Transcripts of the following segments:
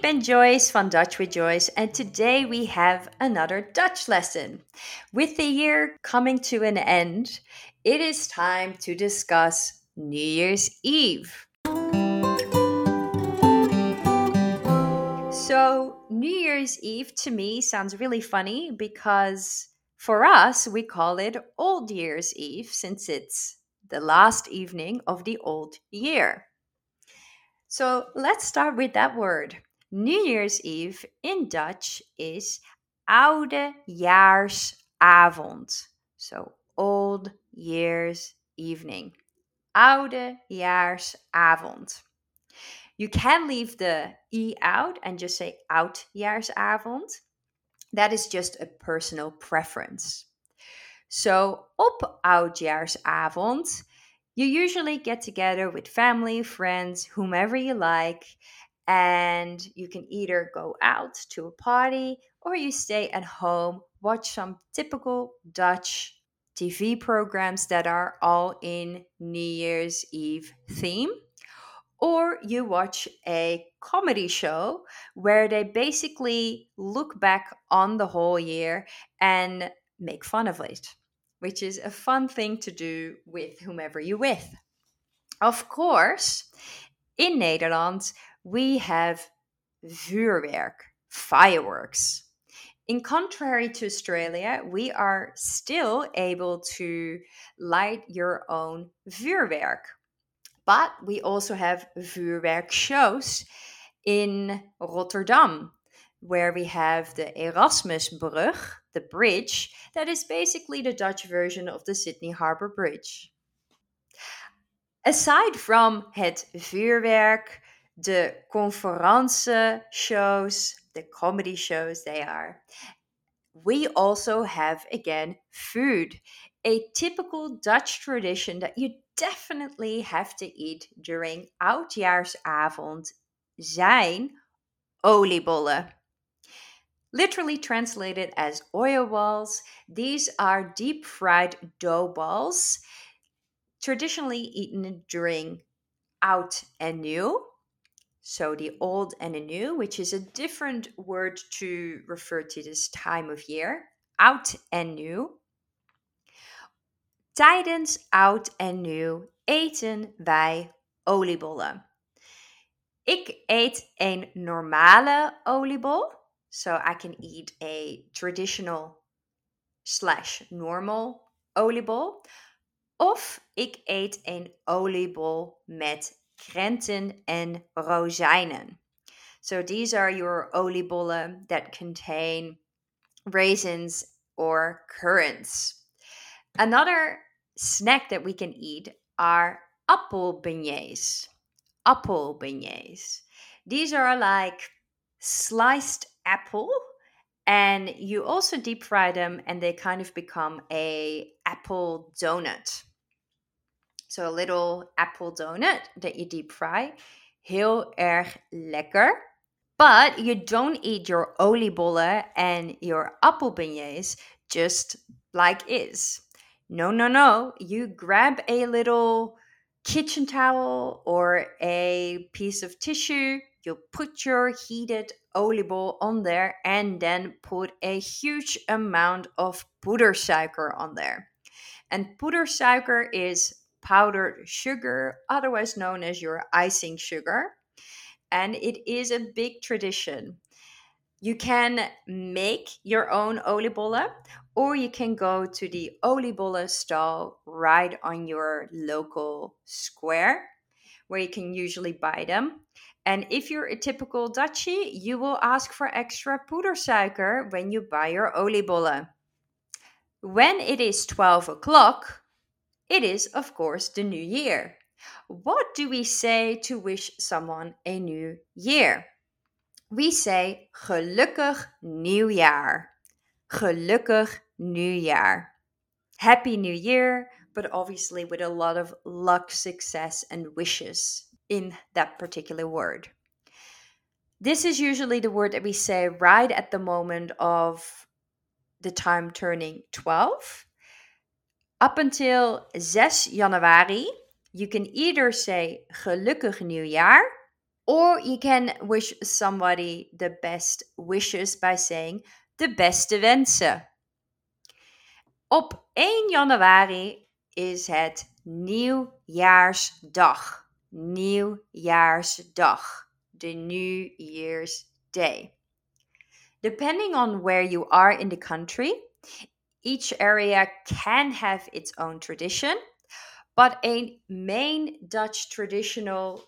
Ben Joyce van Dutch with Joyce, and today we have another Dutch lesson. With the year coming to an end, it is time to discuss New Year's Eve. So, New Year's Eve to me sounds really funny because for us, we call it Old Year's Eve since it's the last evening of the old year. So let's start with that word. New Year's Eve in Dutch is Oudejaarsavond. So Old Year's Evening. Oudejaarsavond. You can leave the E out and just say Oudjaarsavond. That is just a personal preference. So op Oudjaarsavond you usually get together with family, friends, whomever you like, and you can either go out to a party or you stay at home, watch some typical Dutch TV programs that are all in New Year's Eve theme. Or you watch a comedy show where they basically look back on the whole year and make fun of it which is a fun thing to do with whomever you're with. Of course, in Nederland, we have vuurwerk, fireworks. In contrary to Australia, we are still able to light your own vuurwerk. But we also have vuurwerk shows in Rotterdam, where we have the Erasmusbrug, the bridge, that is basically the Dutch version of the Sydney Harbour Bridge. Aside from het vuurwerk, de conference shows, the comedy shows they are, we also have again food, a typical Dutch tradition that you definitely have to eat during Oudjaarsavond zijn oliebollen. Literally translated as oil balls, these are deep fried dough balls, traditionally eaten during oud en nieuw. So the old and the new, which is a different word to refer to this time of year. Oud en nieuw. Tijdens oud en nieuw eten wij oliebollen. Ik eet een normale oliebol. So I can eat a traditional slash normal oliebol. Of ik eet een oliebol met krenten en rozijnen. So these are your oliebollen that contain raisins or currants. Another snack that we can eat are appelbeignets. Appelbeignets. These are like sliced apple and you also deep fry them and they kind of become a apple donut so a little apple donut that you deep fry heel erg lekker. But you don't eat your oliebollen and your appelbeignets just like is. No no no. You grab a little kitchen towel or a piece of tissue. You put your heated oliebol on there and then put a huge amount of poedersuiker on there. And poedersuiker is powdered sugar, otherwise known as your icing sugar. And it is a big tradition. You can make your own oliebollen or you can go to the oliebollen stall right on your local square where you can usually buy them. And if you're a typical Dutchie, you will ask for extra poedersuiker when you buy your oliebollen. When it is 12 o'clock, it is, of course, the new year. What do we say to wish someone a new year? We say gelukkig nieuwjaar. Gelukkig nieuwjaar. Happy New Year, but obviously with a lot of luck, success, and wishes in that particular word. This is usually the word that we say right at the moment of the time turning 12. Up until 6 januari, you can either say gelukkig nieuwjaar Or you can wish somebody the best wishes by saying de beste wensen. Op 1 januari is het Nieuwjaarsdag. Nieuwjaarsdag. The New Year's Day. Depending on where you are in the country, each area can have its own tradition, but a main Dutch traditional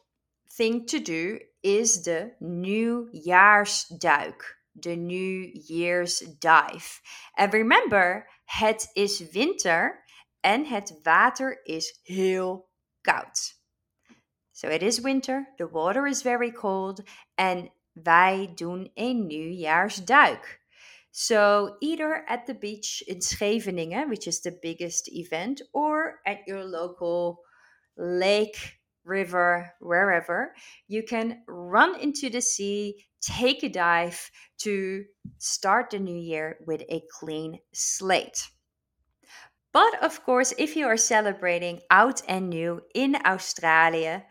thing to do is the Nieuwjaarsduik, the New Year's dive. And remember, het is winter en het water is heel koud. So it is winter, the water is very cold, and wij doen een nieuwjaarsduik. So either at the beach in Scheveningen, which is the biggest event, or at your local lake, river, wherever, you can run into the sea, take a dive to start the new year with a clean slate. But of course, if you are celebrating out and New in Australia,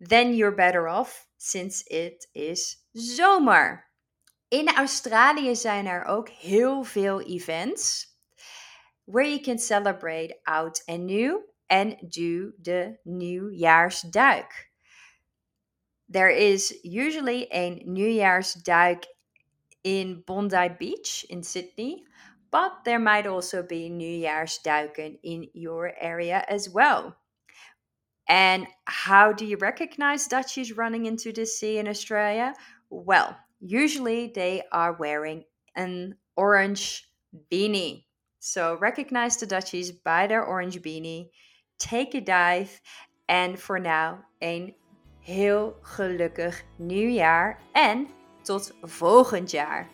then you're better off since it is zomer. In Australië zijn er ook heel veel events where you can celebrate oud and new and do the nieuwjaarsduik. There is usually a nieuwjaarsduik in Bondi Beach in Sydney, but there might also be nieuwjaarsduiken in your area as well. And how do you recognize Dutchies running into the sea in Australia? Well, usually they are wearing an orange beanie. So recognize the Dutchies by their orange beanie. Take a dive. En voor now, een heel gelukkig nieuwjaar. En tot volgend jaar.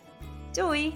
Doei!